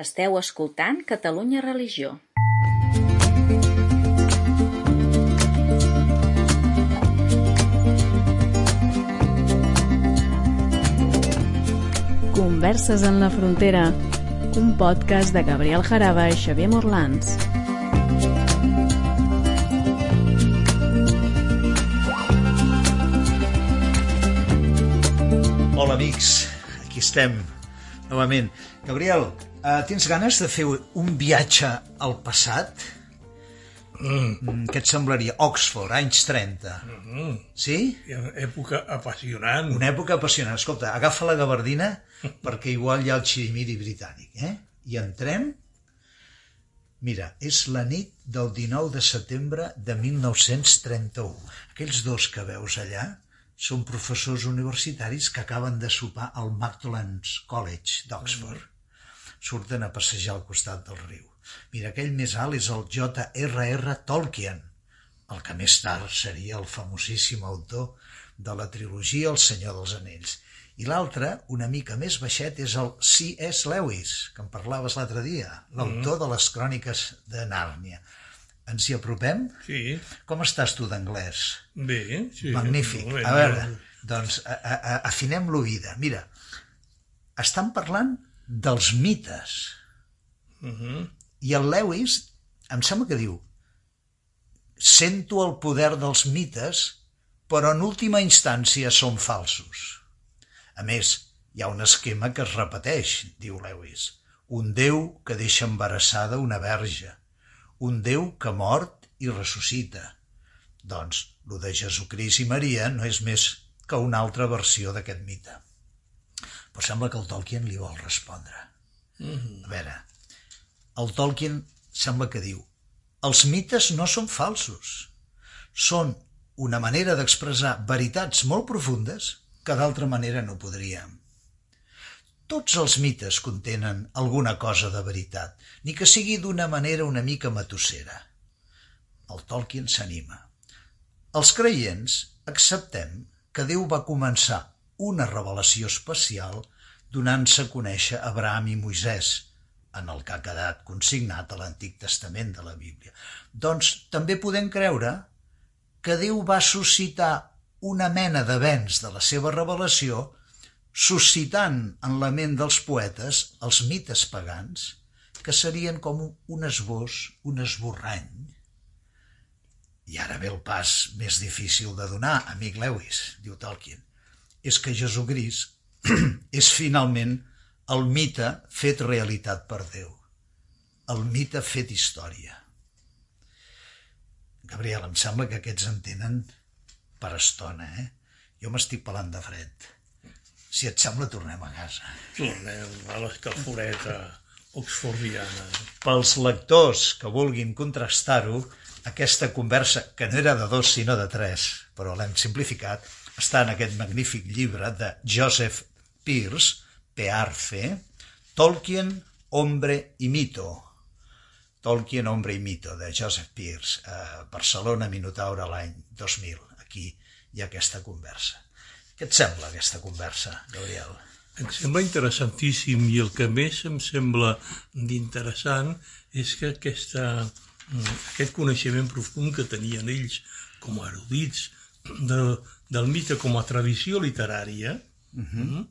Esteu escoltant Catalunya Religió. Converses en la frontera, un podcast de Gabriel Jaraba i Xavier Morlans. Hola, amics. Aquí estem, novament. Gabriel, uh, tens ganes de fer un viatge al passat? Mm. Què et semblaria? Oxford, anys 30. Mm. Sí? Una època apassionant. Una època apassionant. Escolta, agafa la gabardina perquè igual hi ha el xirimiri britànic, eh? I entrem... Mira, és la nit del 19 de setembre de 1931. Aquells dos que veus allà són professors universitaris que acaben de sopar al Magdalens College d'Oxford. Surten a passejar al costat del riu. Mira, aquell més alt és el J.R.R. Tolkien, el que més tard seria el famosíssim autor de la trilogia El senyor dels anells. I l'altre, una mica més baixet, és el C.S. Lewis, que en parlaves l'altre dia, l'autor de les cròniques de Nàrnia. Ens hi apropem? Sí, Com estàs tu d'anglès? bé. Sí, Magnífic. bé. A veure, doncs a, a, a, afinem l'oïda. Mira, estan parlant dels mites. Mhm. I el Lewis, em sembla que diu, sento el poder dels mites, però en última instància són falsos. A més, hi ha un esquema que es repeteix, diu Lewis. Un déu que deixa embarassada una verge. Un déu que mort i ressuscita. Doncs, lo de Jesucrist i Maria no és més que una altra versió d'aquest mite. Però sembla que el Tolkien li vol respondre. A veure, el Tolkien sembla que diu els mites no són falsos. Són una manera d'expressar veritats molt profundes que d'altra manera no podríem. Tots els mites contenen alguna cosa de veritat, ni que sigui d'una manera una mica matossera. El Tolkien s'anima. Els creients acceptem que Déu va començar una revelació especial donant-se a conèixer Abraham i Moisès, en el que ha quedat consignat a l'Antic Testament de la Bíblia. Doncs també podem creure que Déu va suscitar una mena d'avenç de la seva revelació suscitant en la ment dels poetes els mites pagans que serien com un esbós, un esborrany. I ara ve el pas més difícil de donar, amic Lewis, diu Tolkien. És que Jesucrist és finalment el mite fet realitat per Déu. El mite fet història. Gabriel, em sembla que aquests en tenen per estona, eh? Jo m'estic pelant de fred. Si et sembla, tornem a casa. Tornem a l'escalforeta oxfordiana. Pels lectors que vulguin contrastar-ho, aquesta conversa, que no era de dos sinó de tres, però l'hem simplificat, està en aquest magnífic llibre de Joseph Pearce, Pearce, Tolkien, Hombre i Mito. Tolkien, Hombre i Mito, de Joseph Pearce, a Barcelona, Minotaure, l'any 2000. Aquí hi ha aquesta conversa. Què et sembla, aquesta conversa, Gabriel? Em sembla interessantíssim i el que més em sembla d'interessant és que aquesta, aquest coneixement profund que tenien ells com a erudits de, del mite com a tradició literària uh -huh.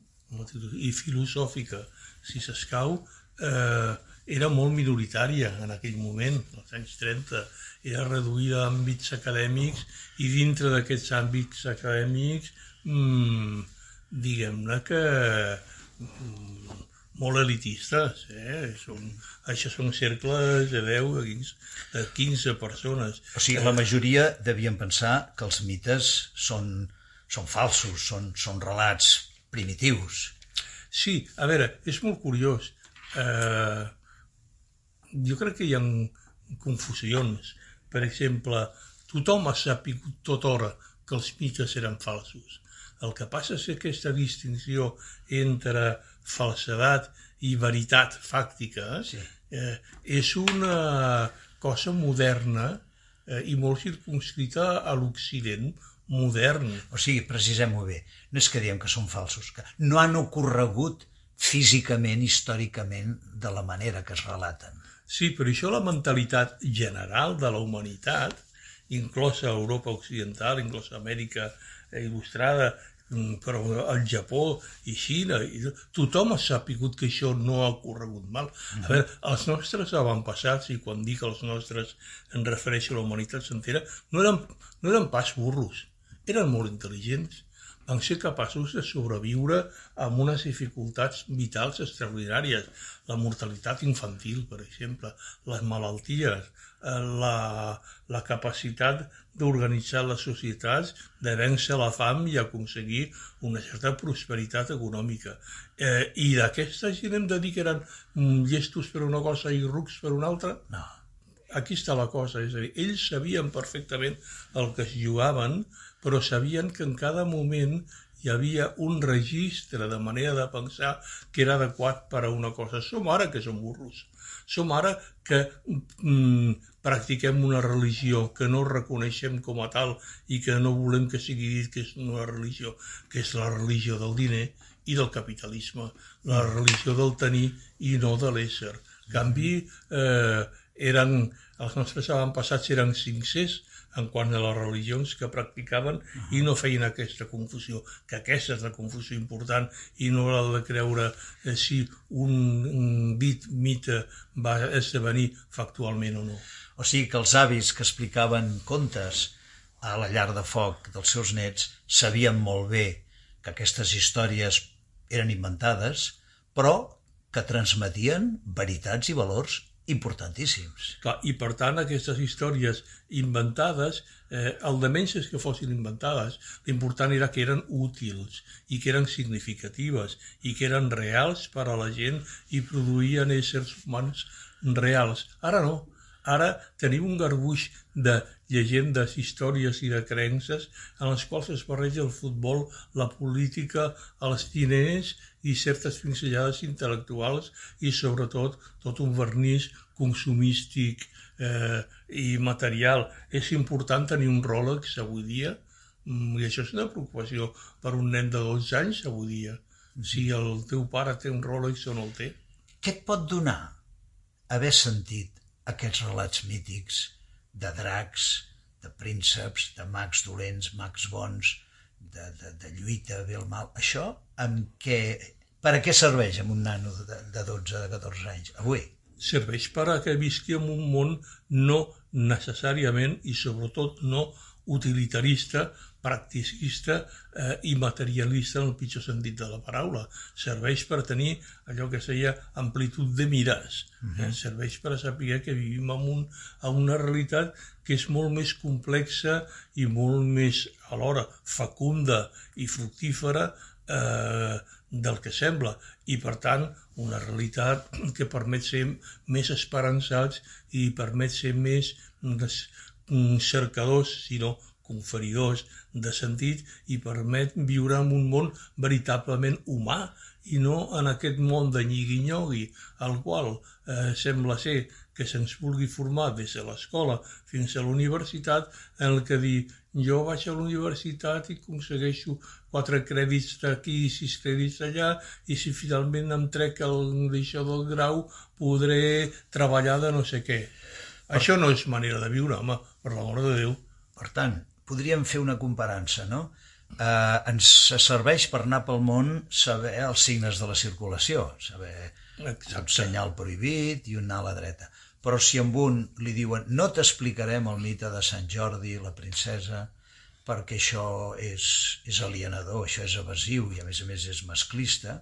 i filosòfica, si s'escau, eh, era molt minoritària en aquell moment, als anys 30. Era reduïda a àmbits acadèmics i dintre d'aquests àmbits acadèmics mmm, diguem-ne que mm, molt elitistes, eh? Són, això són cercles de 10 a 15, de 15 persones. O sigui, la majoria devien pensar que els mites són, són falsos, són, són relats primitius. Sí, a veure, és molt curiós. Eh, jo crec que hi ha confusions. Per exemple, tothom ha sapigut tota hora que els mites eren falsos. El que passa és que aquesta distinció entre falsedat i veritat fàctica Sí. eh, és una cosa moderna eh, i molt circunscrita a l'Occident modern. O sigui, precisem-ho bé, no és que diem que són falsos, que no han ocorregut físicament, històricament, de la manera que es relaten. Sí, però això la mentalitat general de la humanitat, inclosa Europa Occidental, inclosa Amèrica il·lustrada, però el Japó i Xina, i tothom ha sapigut que això no ha ocorregut mal. A veure, els nostres avantpassats, i quan dic els nostres en refereixo a la humanitat sencera, no eren, no eren pas burros, eren molt intel·ligents van ser capaços de sobreviure amb unes dificultats vitals extraordinàries. La mortalitat infantil, per exemple, les malalties, eh, la, la capacitat d'organitzar les societats, de vèncer la fam i aconseguir una certa prosperitat econòmica. Eh, I d'aquesta gent hem de dir que eren llestos per una cosa i rucs per una altra? No. Aquí està la cosa, és a dir, ells sabien perfectament el que es jugaven, però sabien que en cada moment hi havia un registre de manera de pensar que era adequat per a una cosa. Som ara que som burros. Som ara que mm, practiquem una religió que no reconeixem com a tal i que no volem que sigui dit que és una religió, que és la religió del diner i del capitalisme, la religió del tenir i no de l'ésser. En canvi, eh, eren, els nostres avantpassats eren sincers en quant a les religions que practicaven i no feien aquesta confusió, que aquesta és la confusió important i no la de creure eh, si un, un dit mite va esdevenir factualment o no. O sigui que els avis que explicaven contes a la llar de foc dels seus nets sabien molt bé que aquestes històries eren inventades, però que transmetien veritats i valors importantíssims. Clar, I per tant aquestes històries inventades, eh, el de menys és que fossin inventades, l'important era que eren útils i que eren significatives i que eren reals per a la gent i produïen éssers humans reals. Ara no, ara tenim un garbuix de llegendes, històries i de creences en les quals es barreja el futbol, la política, els diners i certes pinzellades intel·lectuals i sobretot tot un vernís consumístic eh, i material. És important tenir un Rolex avui dia mm, i això és una preocupació per un nen de 12 anys avui dia. Si el teu pare té un Rolex o no el té. Què et pot donar haver sentit aquests relats mítics de dracs, de prínceps, de mags dolents, mags bons, de, de, de lluita bé el mal. Això amb què, per a què serveix amb un nano de, de 12 de 14 anys avui? Serveix per a que visqui en un món no necessàriament i sobretot no utilitarista, practicista eh, i materialista en el pitjor sentit de la paraula. Serveix per tenir allò que seia amplitud de mires. Uh -huh. eh? Mhm. Serveix per saber que vivim en, un, en una realitat que és molt més complexa i molt més, alhora, fecunda i fructífera eh, del que sembla i per tant una realitat que permet ser més esperançats i permet ser més cercadors, sinó conferidors de sentit i permet viure en un món veritablement humà i no en aquest món de nyigui-nyogui al qual eh, sembla ser que se'ns vulgui formar des de l'escola fins a la universitat en el que dir jo vaig a la universitat i aconsegueixo quatre crèdits d'aquí i sis crèdits allà i si finalment em trec el d'això del grau podré treballar de no sé què. Això no és manera de viure, home, per l'amor de Déu. Per tant, podríem fer una comparança, no? Eh, ens serveix per anar pel món saber els signes de la circulació, saber Exacte. un senyal prohibit i un anar a la dreta. Però si amb un li diuen no t'explicarem el mite de Sant Jordi, la princesa, perquè això és, és alienador, això és evasiu i a més a més és masclista,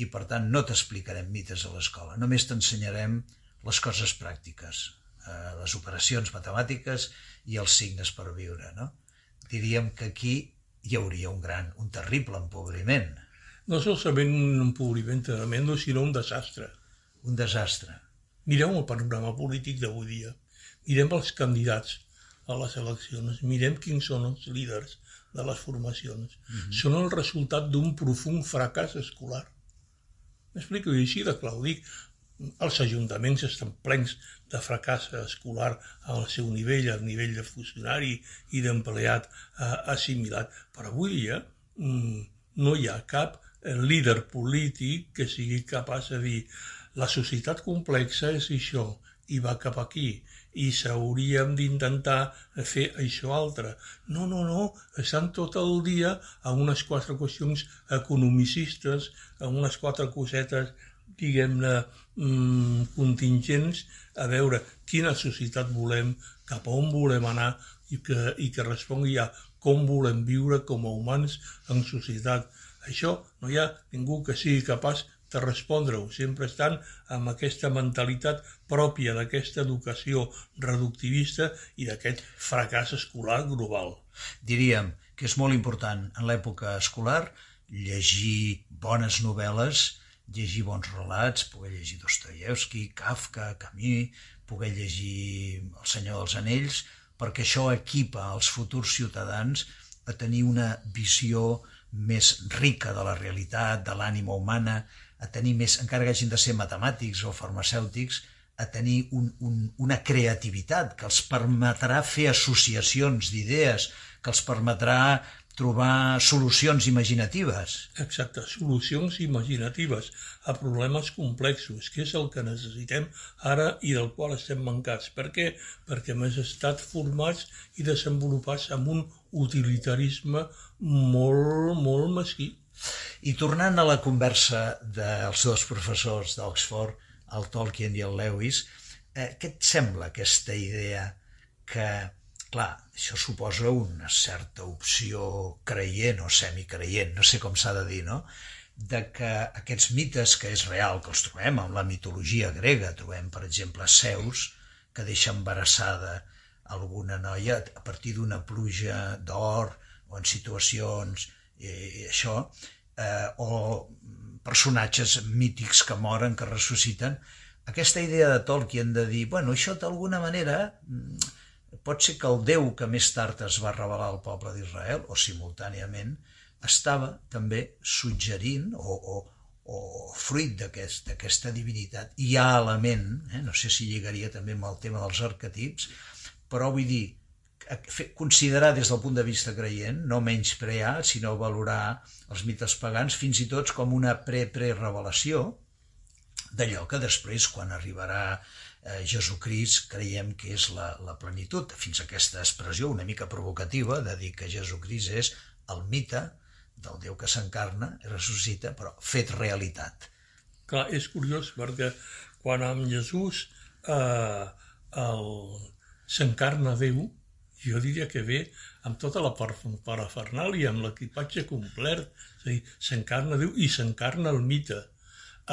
i per tant no t'explicarem mites a l'escola, només t'ensenyarem les coses pràctiques, eh, les operacions matemàtiques i els signes per viure. No? Diríem que aquí hi hauria un gran, un terrible empobriment. No solament un empobriment tremendo, sinó un desastre. Un desastre. Mireu el panorama polític d'avui dia. Mirem els candidats a les eleccions. Mirem quins són els líders de les formacions. Mm -hmm. Són el resultat d'un profund fracàs escolar. M'explico així de clar, ho dic els ajuntaments estan plens de fracàs escolar al seu nivell, al nivell de funcionari i d'empleat eh, assimilat. Però avui dia mm, no hi ha cap el líder polític que sigui capaç de dir la societat complexa és això i va cap aquí i s'hauríem d'intentar fer això altre. No, no, no, estan tot el dia a unes quatre qüestions economicistes, a unes quatre cosetes, diguem-ne, mmm, contingents, a veure quina societat volem, cap a on volem anar i que, i que respongui a com volem viure com a humans en societat. Això no hi ha ningú que sigui capaç de respondre-ho. Sempre estan amb aquesta mentalitat pròpia d'aquesta educació reductivista i d'aquest fracàs escolar global. Diríem que és molt important en l'època escolar llegir bones novel·les, llegir bons relats, poder llegir Dostoyevsky, Kafka, Camus, poder llegir El senyor dels anells, perquè això equipa els futurs ciutadans a tenir una visió més rica de la realitat, de l'ànima humana, a tenir més, encara que hagin de ser matemàtics o farmacèutics, a tenir un, un, una creativitat que els permetrà fer associacions d'idees, que els permetrà trobar solucions imaginatives. Exacte, solucions imaginatives a problemes complexos, que és el que necessitem ara i del qual estem mancats. Per què? Perquè hem estat formats i desenvolupats amb un utilitarisme molt, molt mesquí. I tornant a la conversa dels dos professors d'Oxford, el Tolkien i el Lewis, eh, què et sembla aquesta idea que Clar, això suposa una certa opció creient o semicreient, no sé com s'ha de dir, no? de que aquests mites, que és real, que els trobem en la mitologia grega, trobem, per exemple, Zeus, que deixa embarassada alguna noia a partir d'una pluja d'or o en situacions eh, això, eh, o personatges mítics que moren, que ressusciten. Aquesta idea de Tolkien de dir, bueno, això d'alguna manera pot ser que el Déu que més tard es va revelar al poble d'Israel, o simultàniament, estava també suggerint o, o, o fruit d'aquesta aquest, divinitat. Hi ha element, eh, no sé si lligaria també amb el tema dels arquetips, però vull dir, considerar des del punt de vista creient, no menys prear, sinó valorar els mites pagans fins i tot com una pre-pre-revelació d'allò que després, quan arribarà eh, Jesucrist creiem que és la, la plenitud, fins a aquesta expressió una mica provocativa de dir que Jesucrist és el mite del Déu que s'encarna i ressuscita, però fet realitat. Clar, és curiós perquè quan amb Jesús eh, s'encarna Déu, jo diria que ve amb tota la parafernàlia, amb l'equipatge complet, és a dir, s'encarna Déu i s'encarna el mite,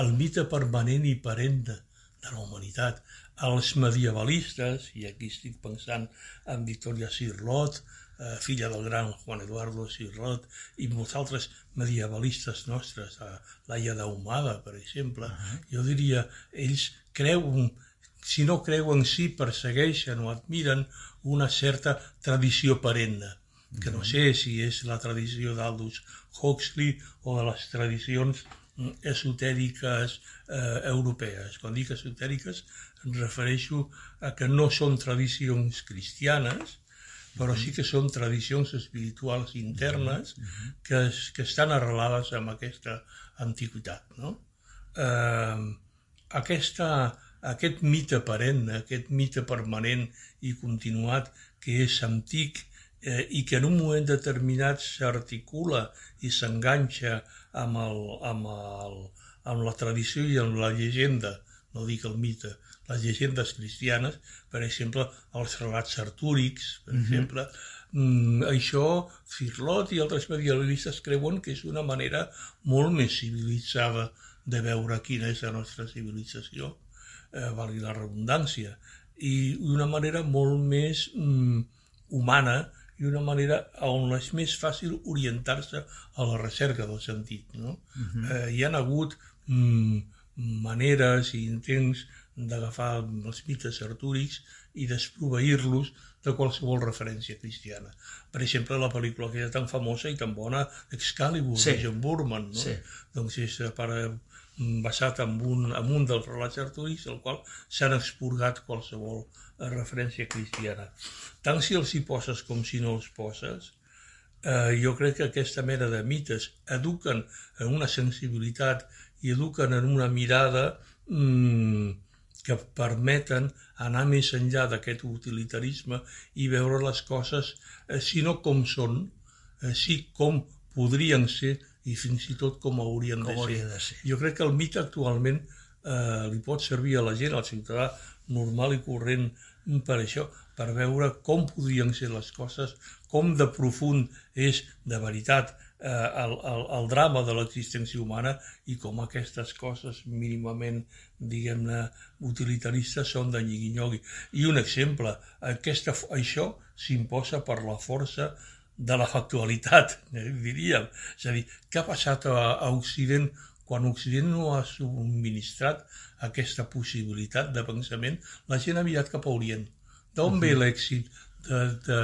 el mite permanent i perenne de la humanitat. Els medievalistes, i aquí estic pensant en Victoria Sirlot, eh, filla del gran Juan Eduardo Sirlot, i molts altres medievalistes nostres, eh, Laia d'Ahumada, per exemple, uh -huh. jo diria, ells creuen, si no creuen, sí persegueixen o admiren una certa tradició perenne, que no sé si és la tradició d'Aldous Huxley o de les tradicions esotèriques eh, europees. Quan dic esotèriques em refereixo a que no són tradicions cristianes, però sí que són tradicions espirituals internes que, es, que estan arrelades amb aquesta antiguitat. No? Eh, aquesta, aquest mite perenne, aquest mite permanent i continuat que és antic eh, i que en un moment determinat s'articula i s'enganxa amb, el, amb, el, amb la tradició i amb la llegenda, no dic el mite, les llegendes cristianes, per exemple, els relats artúrics, per mm -hmm. exemple, mm, això Firlot i altres medievalistes creuen que és una manera molt més civilitzada de veure quina és la nostra civilització, eh, valgui la redundància, i una manera molt més mm, humana i una manera on és més fàcil orientar-se a la recerca del sentit. No? Uh -huh. eh, hi han hagut mm, maneres i intents d'agafar els mites artúrics i desproveir-los de qualsevol referència cristiana. Per exemple, la pel·lícula que era tan famosa i tan bona, Excalibur, sí. de John Burman, no? Sí. doncs és eh, per, mm, basat en un, en un dels relats artúrics, el qual s'han expurgat qualsevol referència cristiana. Tant si els hi poses com si no els poses, eh, jo crec que aquesta mena de mites eduquen en una sensibilitat i eduquen en una mirada mm, que permeten anar més enllà d'aquest utilitarisme i veure les coses, eh, si no com són, eh, sí com podrien ser i fins i tot com haurien Com de, ser. de ser. Jo crec que el mite actualment eh, li pot servir a la gent, al ciutadà normal i corrent per això, per veure com podrien ser les coses, com de profund és de veritat eh, el, el, el drama de l'existència humana i com aquestes coses mínimament, diguem-ne, utilitaristes són de nyigui-nyogui. I un exemple, aquesta, això s'imposa per la força de la factualitat, eh, diríem. És a dir, què ha passat a, a Occident quan Occident no ha subministrat aquesta possibilitat de pensament? La gent ha mirat cap a Orient. D'on ve l'èxit de, de,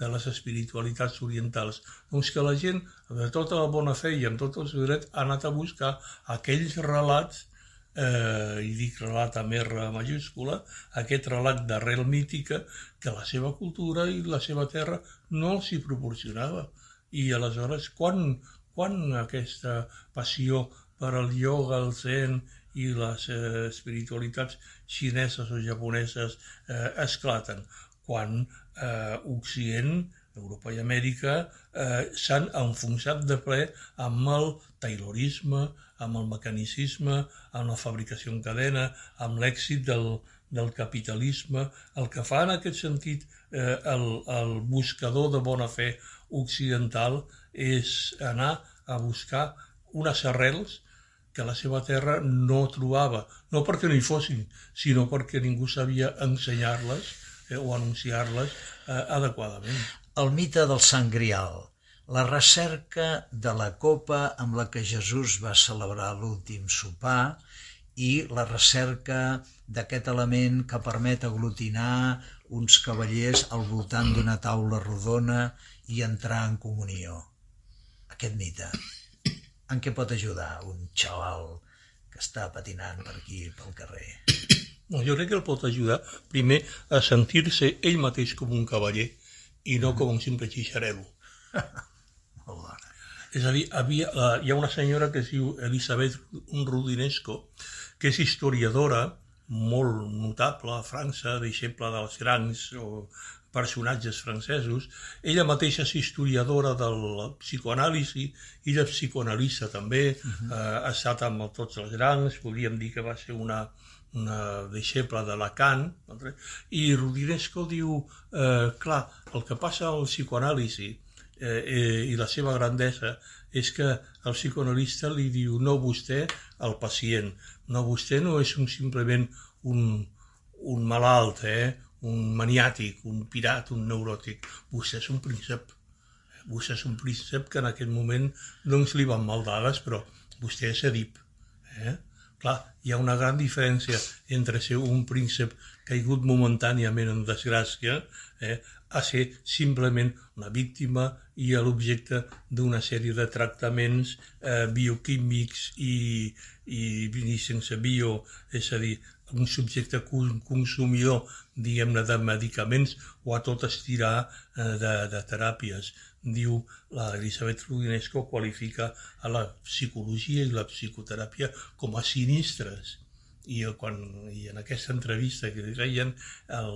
de les espiritualitats orientals? Doncs que la gent, de tota la bona fe i amb tot el seu dret, ha anat a buscar aquells relats eh, i dic relat amb R majúscula, aquest relat d'arrel mítica que la seva cultura i la seva terra no els hi proporcionava. I aleshores, quan, quan aquesta passió per al ioga, el zen i les eh, espiritualitats xineses o japoneses eh, esclaten? Quan eh, Occident, Europa i Amèrica eh, s'han enfonsat de ple amb el taylorisme, amb el mecanicisme, amb la fabricació en cadena, amb l'èxit del, del capitalisme. El que fa en aquest sentit eh, el, el buscador de bona fe occidental és anar a buscar unes arrels que la seva terra no trobava, no perquè no hi fossin, sinó perquè ningú sabia ensenyar-les eh, o anunciar-les eh, adequadament. El mite del Sant Grial, la recerca de la copa amb la que Jesús va celebrar l'últim sopar i la recerca d'aquest element que permet aglutinar uns cavallers al voltant d'una taula rodona i entrar en comunió. Aquest mite, en què pot ajudar un xaval que està patinant per aquí, pel carrer? No, jo crec que el pot ajudar primer a sentir-se ell mateix com un cavaller i no com un simple xixarelo. Molt bona. És a dir, havia, uh, hi ha una senyora que es diu Elisabet Rudinesco, que és historiadora molt notable a França, deixeble dels grans o personatges francesos. Ella mateixa és historiadora del psicoanàlisi, ella és psicoanalista també, uh -huh. uh, ha estat amb tots els grans, podríem dir que va ser una, una deixeble de Lacan, i Rudinesco diu, eh, clar, el que passa al psicoanàlisi eh, eh, i la seva grandesa és que el psicoanalista li diu no vostè al pacient, no vostè no és un, simplement un, un malalt, eh? Un maniàtic, un pirat, un neuròtic, vostè és un príncep. Vostè és un príncep que en aquest moment ens li van mal dades, però vostè és Edip. Eh? Clar, hi ha una gran diferència entre ser un príncep caigut momentàniament en desgràcia eh, a ser simplement una víctima i l'objecte d'una sèrie de tractaments eh, bioquímics i, i, i sense bio, és a dir, un subjecte consumidor, diguem-ne, de medicaments o a tot estirar eh, de, de teràpies. Diu, la Elisabet qualifica a la psicologia i la psicoteràpia com a sinistres. I, quan, i en aquesta entrevista que li feien,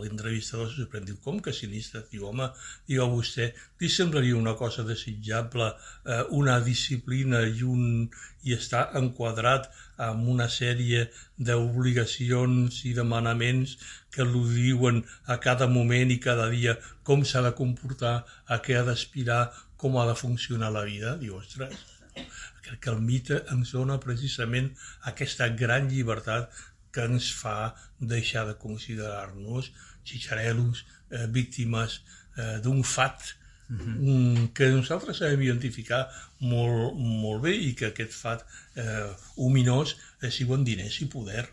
l'entrevistador se sorprèn, diu, com que sinistre? Diu, home, diu a vostè, li semblaria una cosa desitjable, eh, una disciplina i, un, i estar enquadrat amb una sèrie d'obligacions i demanaments que li diuen a cada moment i cada dia com s'ha de comportar, a què ha d'aspirar, com ha de funcionar la vida. Diu, ostres, que el mite ens dona precisament aquesta gran llibertat que ens fa deixar de considerar-nos xixarelos, eh, víctimes eh, d'un fat uh -huh. que nosaltres sabem identificar molt, molt bé i que aquest fat eh, ominós és igual diners i poder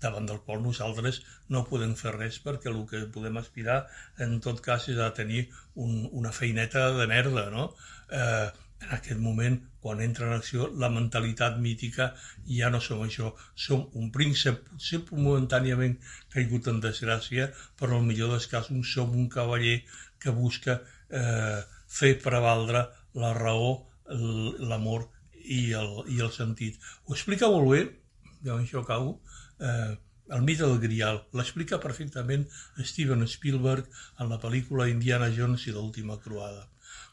davant del qual nosaltres no podem fer res perquè el que podem aspirar en tot cas és a tenir un, una feineta de merda, no? Eh, en aquest moment, quan entra en acció la mentalitat mítica, ja no som això, som un príncep, potser momentàniament caigut en desgràcia, però el millor dels casos som un cavaller que busca eh, fer prevaldre la raó, l'amor i, el, i el sentit. Ho explica molt bé, jo això acabo, eh, el mite del Grial. L'explica perfectament Steven Spielberg en la pel·lícula Indiana Jones i l'última croada.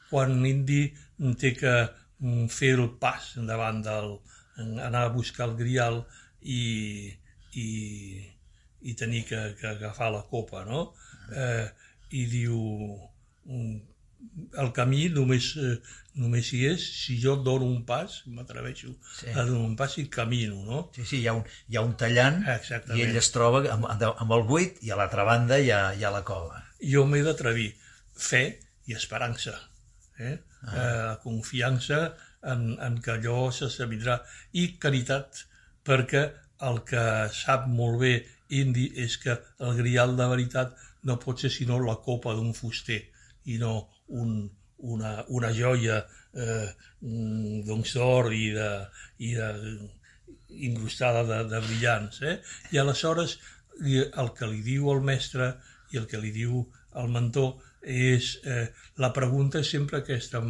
Quan Indy té que mm, fer el pas davant del... anar a buscar el Grial i, i, i tenir que, que agafar la copa, no? Eh, I diu mm, el camí només, eh, només hi és si jo dono un pas, m'atreveixo sí. a donar un pas i camino, no? Sí, sí, hi ha un, hi ha un tallant Exactament. i ell es troba amb, amb el buit i a l'altra banda hi ha, hi ha la cova. Jo m'he d'atrevir. Fe i esperança. Eh? Ah. Eh, confiança en, en que allò s'esdevidrà. I caritat, perquè el que sap molt bé Indi és que el grial de veritat no pot ser sinó la copa d'un fuster i no un, una, una joia eh, mm, doncs d'or i de, i de incrustada de, de brillants. Eh? I aleshores el que li diu el mestre i el que li diu el mentor és eh, la pregunta és sempre aquesta,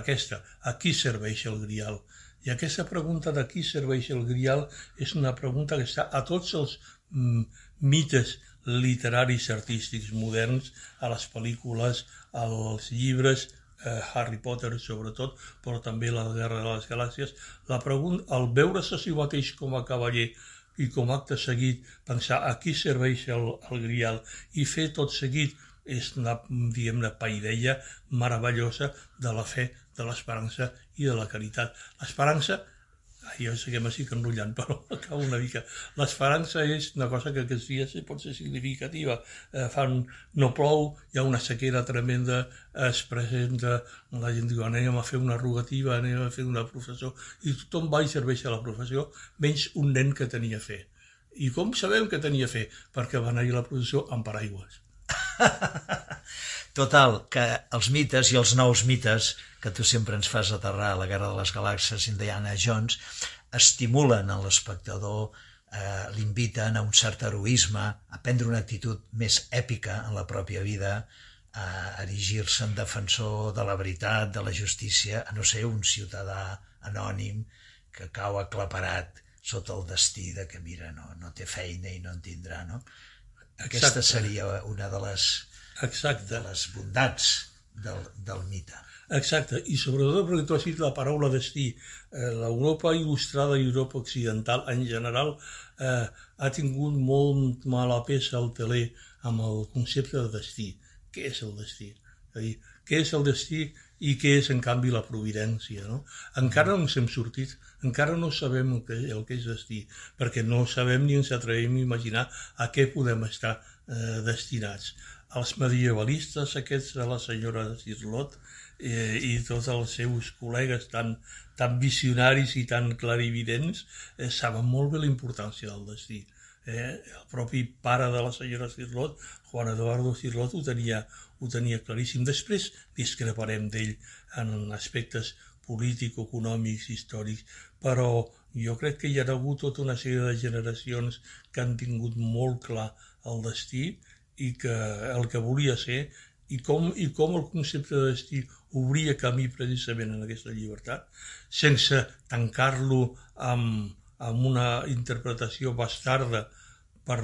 aquesta, a qui serveix el grial? I aquesta pregunta de qui serveix el grial és una pregunta que està a tots els mm, mites literaris artístics moderns, a les pel·lícules, als llibres, eh, Harry Potter sobretot, però també la Guerra de les Galàxies, la pregunta, al veure-se a si mateix com a cavaller i com a acte seguit pensar a qui serveix el, el grial i fer tot seguit és una, diguem-ne, paideia meravellosa de la fe, de l'esperança i de la caritat. L'esperança jo sé que m'estic enrotllant, però acabo una mica. L'esperança és una cosa que aquests dies pot ser significativa. Eh, fan, no plou, hi ha una sequera tremenda, es presenta, la gent diu anem a fer una rogativa, anem a fer una professió, i tothom va i serveix a la professió, menys un nen que tenia fe. I com sabem que tenia fe? Perquè va anar a la professió amb paraigües. Total, que els mites i els nous mites que tu sempre ens fas aterrar a la Guerra de les Galàxies Indiana Jones estimulen en l'espectador, eh, l'inviten a un cert heroisme, a prendre una actitud més èpica en la pròpia vida, a erigir-se en defensor de la veritat, de la justícia, a no ser un ciutadà anònim que cau aclaparat sota el destí de que, mira, no, no té feina i no en tindrà, no? Aquesta Exacte. seria una de les Exacte. de les bondats del, del mite. Exacte, i sobretot perquè tu has dit la paraula destí. Eh, L'Europa il·lustrada i Europa occidental en general eh, ha tingut molt mala peça al teler amb el concepte de destí. Què és el destí? És a dir, què és el destí i què és, en canvi, la providència. No? Encara no ens hem sortit, encara no sabem el que, el que és destí, perquè no sabem ni ens atrevem a imaginar a què podem estar eh, destinats els medievalistes aquests de la senyora de Cirlot eh, i tots els seus col·legues tan, tan visionaris i tan clarividents eh, saben molt bé la importància del destí. Eh? El propi pare de la senyora Cirlot, Juan Eduardo Cirlot, ho tenia, ho tenia claríssim. Després discreparem d'ell en aspectes polítics, econòmics, històrics, però jo crec que hi ha hagut tota una sèrie de generacions que han tingut molt clar el destí i que el que volia ser i com, i com el concepte de destí obria camí precisament en aquesta llibertat, sense tancar-lo amb, amb una interpretació bastarda per,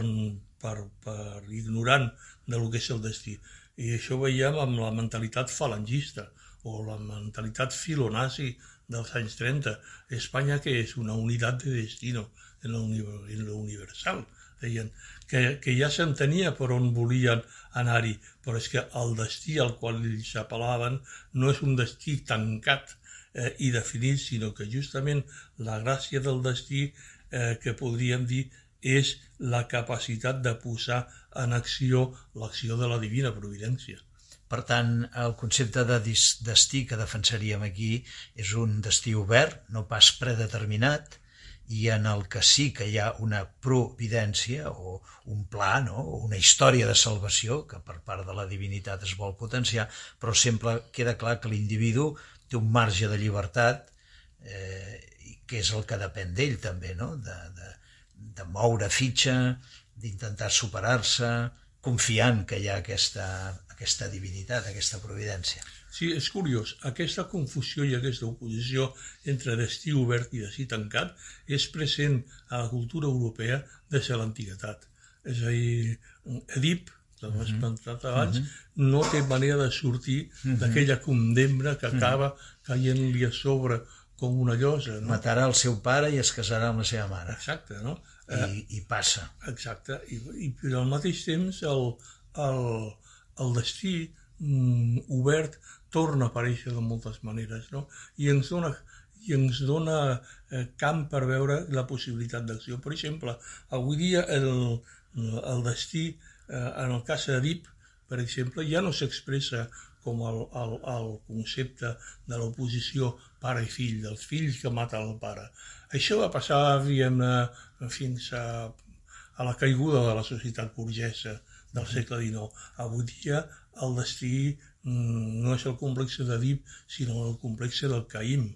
per, per ignorant de lo que és el destí. I això ho veiem amb la mentalitat falangista o la mentalitat filonazi dels anys 30. Espanya que és una unitat de destino en lo, universal deien, que, que ja s'entenia per on volien anar-hi, però és que el destí al qual ells apel·laven no és un destí tancat eh, i definit, sinó que justament la gràcia del destí eh, que podríem dir és la capacitat de posar en acció l'acció de la divina providència. Per tant, el concepte de destí que defensaríem aquí és un destí obert, no pas predeterminat, i en el que sí que hi ha una providència o un pla, no? una història de salvació que per part de la divinitat es vol potenciar, però sempre queda clar que l'individu té un marge de llibertat eh, que és el que depèn d'ell també, no? de, de, de moure fitxa, d'intentar superar-se, confiant que hi ha aquesta, aquesta divinitat, aquesta providència. Sí, és curiós. Aquesta confusió i aquesta oposició entre destí obert i destí tancat és present a la cultura europea des de l'antiguitat. És a dir, Edip, que ho has esmentat abans, mm -hmm. no té manera de sortir mm -hmm. d'aquella condemna que acaba caient-li a sobre com una llosa. No? Matarà el seu pare i es casarà amb la seva mare. Exacte, no? I, i passa. Exacte, i, i però al mateix temps el, el, el destí mm, obert torna a aparèixer de moltes maneres, no? I ens dona, i ens dona eh, camp per veure la possibilitat d'acció. Per exemple, avui dia el, el destí, eh, en el cas d'Edip, per exemple, ja no s'expressa com el, el, el concepte de l'oposició pare i fill, dels fills que maten el pare. Això va passar, diguem fins a, a la caiguda de la societat burgesa del segle XIX. Avui dia el destí mm, no és el complex d'Edip, sinó el complex del Caïm,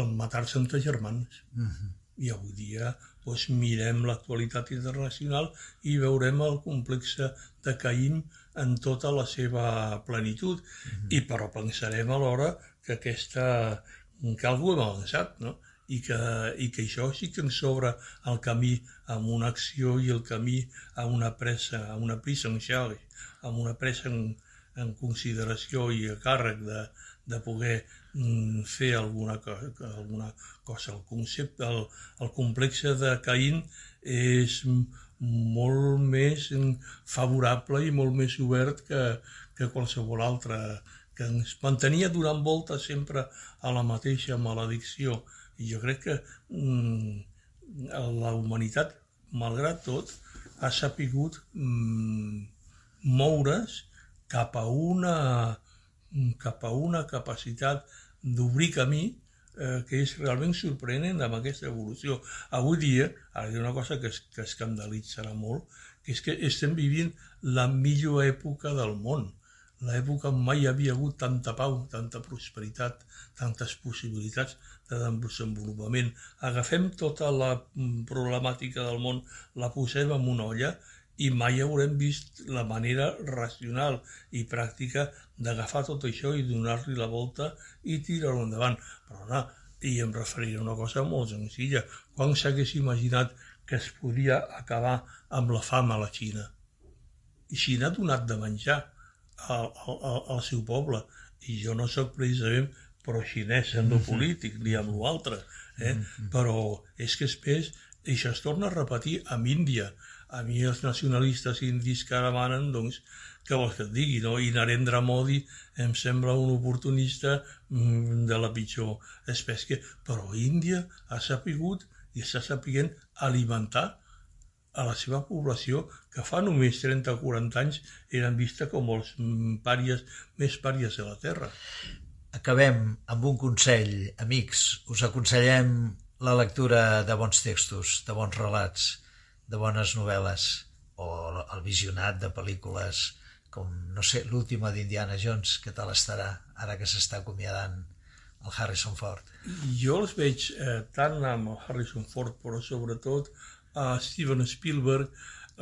el matar-se entre germans. Uh -huh. I avui dia doncs, mirem l'actualitat internacional i veurem el complex de Caïm en tota la seva plenitud. Uh -huh. I però pensarem alhora que aquesta que algú hem avançat, no? I que, i que això sí que ens s'obre el camí amb una acció i el camí a una pressa, a una prisa en xale, amb una pressa en, en consideració i a càrrec de, de poder mm, fer alguna alguna cosa. El concepte, el, el complex de Caín és molt més favorable i molt més obert que, que qualsevol altre que ens mantenia donant voltes sempre a la mateixa maledicció. I jo crec que mm, la humanitat, malgrat tot, ha sapigut mm, moure's cap a una, cap a una capacitat d'obrir camí eh, que és realment sorprenent amb aquesta evolució. Avui dia, ara hi ha una cosa que, es, que escandalitzarà molt, que és que estem vivint la millor època del món l'època mai hi havia hagut tanta pau, tanta prosperitat, tantes possibilitats de desenvolupament. Agafem tota la mm, problemàtica del món, la posem en una olla i mai haurem vist la manera racional i pràctica d'agafar tot això i donar-li la volta i tirar-ho endavant. Però no, i em referiré a una cosa molt senzilla. Quan s'hagués imaginat que es podia acabar amb la fam a la Xina? I Xina ha donat de menjar al, al, al seu poble. I jo no sóc precisament pro-xinès en lo mhm. polític ni amb l'altre, eh? Mm -hmm. però és que després això es torna a repetir amb Índia. A mi els nacionalistes indis que ara manen, doncs, que vols que et digui, no? I Narendra Modi em sembla un oportunista mm, de la pitjor espècie, però Índia ha sapigut i està sapiguent alimentar a la seva població que fa només 30 o 40 anys eren vista com els pàries més pàries de la Terra. Acabem amb un consell, amics. Us aconsellem la lectura de bons textos, de bons relats, de bones novel·les o el visionat de pel·lícules com, no sé, l'última d'Indiana Jones, que tal estarà ara que s'està acomiadant el Harrison Ford? Jo els veig eh, tant amb el Harrison Ford, però sobretot a Steven Spielberg,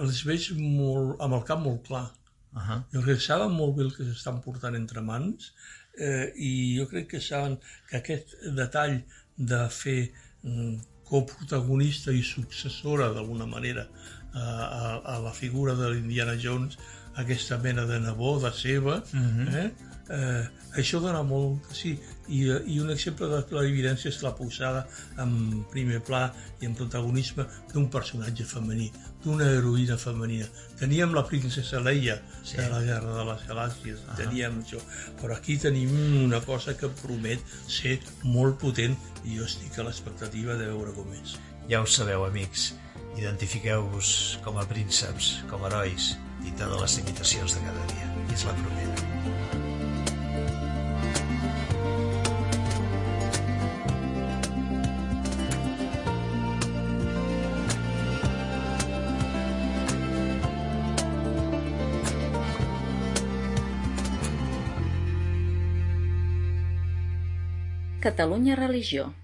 els veig molt, amb el cap molt clar. Uh -huh. Jo crec que saben molt bé el que s'estan portant entre mans eh, i jo crec que saben que aquest detall de fer mm, coprotagonista i successora d'alguna manera a, a, a la figura de l'Indiana Jones, aquesta mena de nebó, de seva, uh -huh. eh, eh, això dona molt sí, i, i un exemple de clarividència és la posada en primer pla i en protagonisme d'un personatge femení, d'una heroïna femenina. Teníem la princesa Leia sí. de la Guerra de les Galàxies, -huh. teníem això, però aquí tenim una cosa que promet ser molt potent i jo estic a l'expectativa de veure com és. Ja ho sabeu, amics, identifiqueu-vos com a prínceps, com a herois, i de les limitacions de cada dia. I és la propera. Catalunya Religió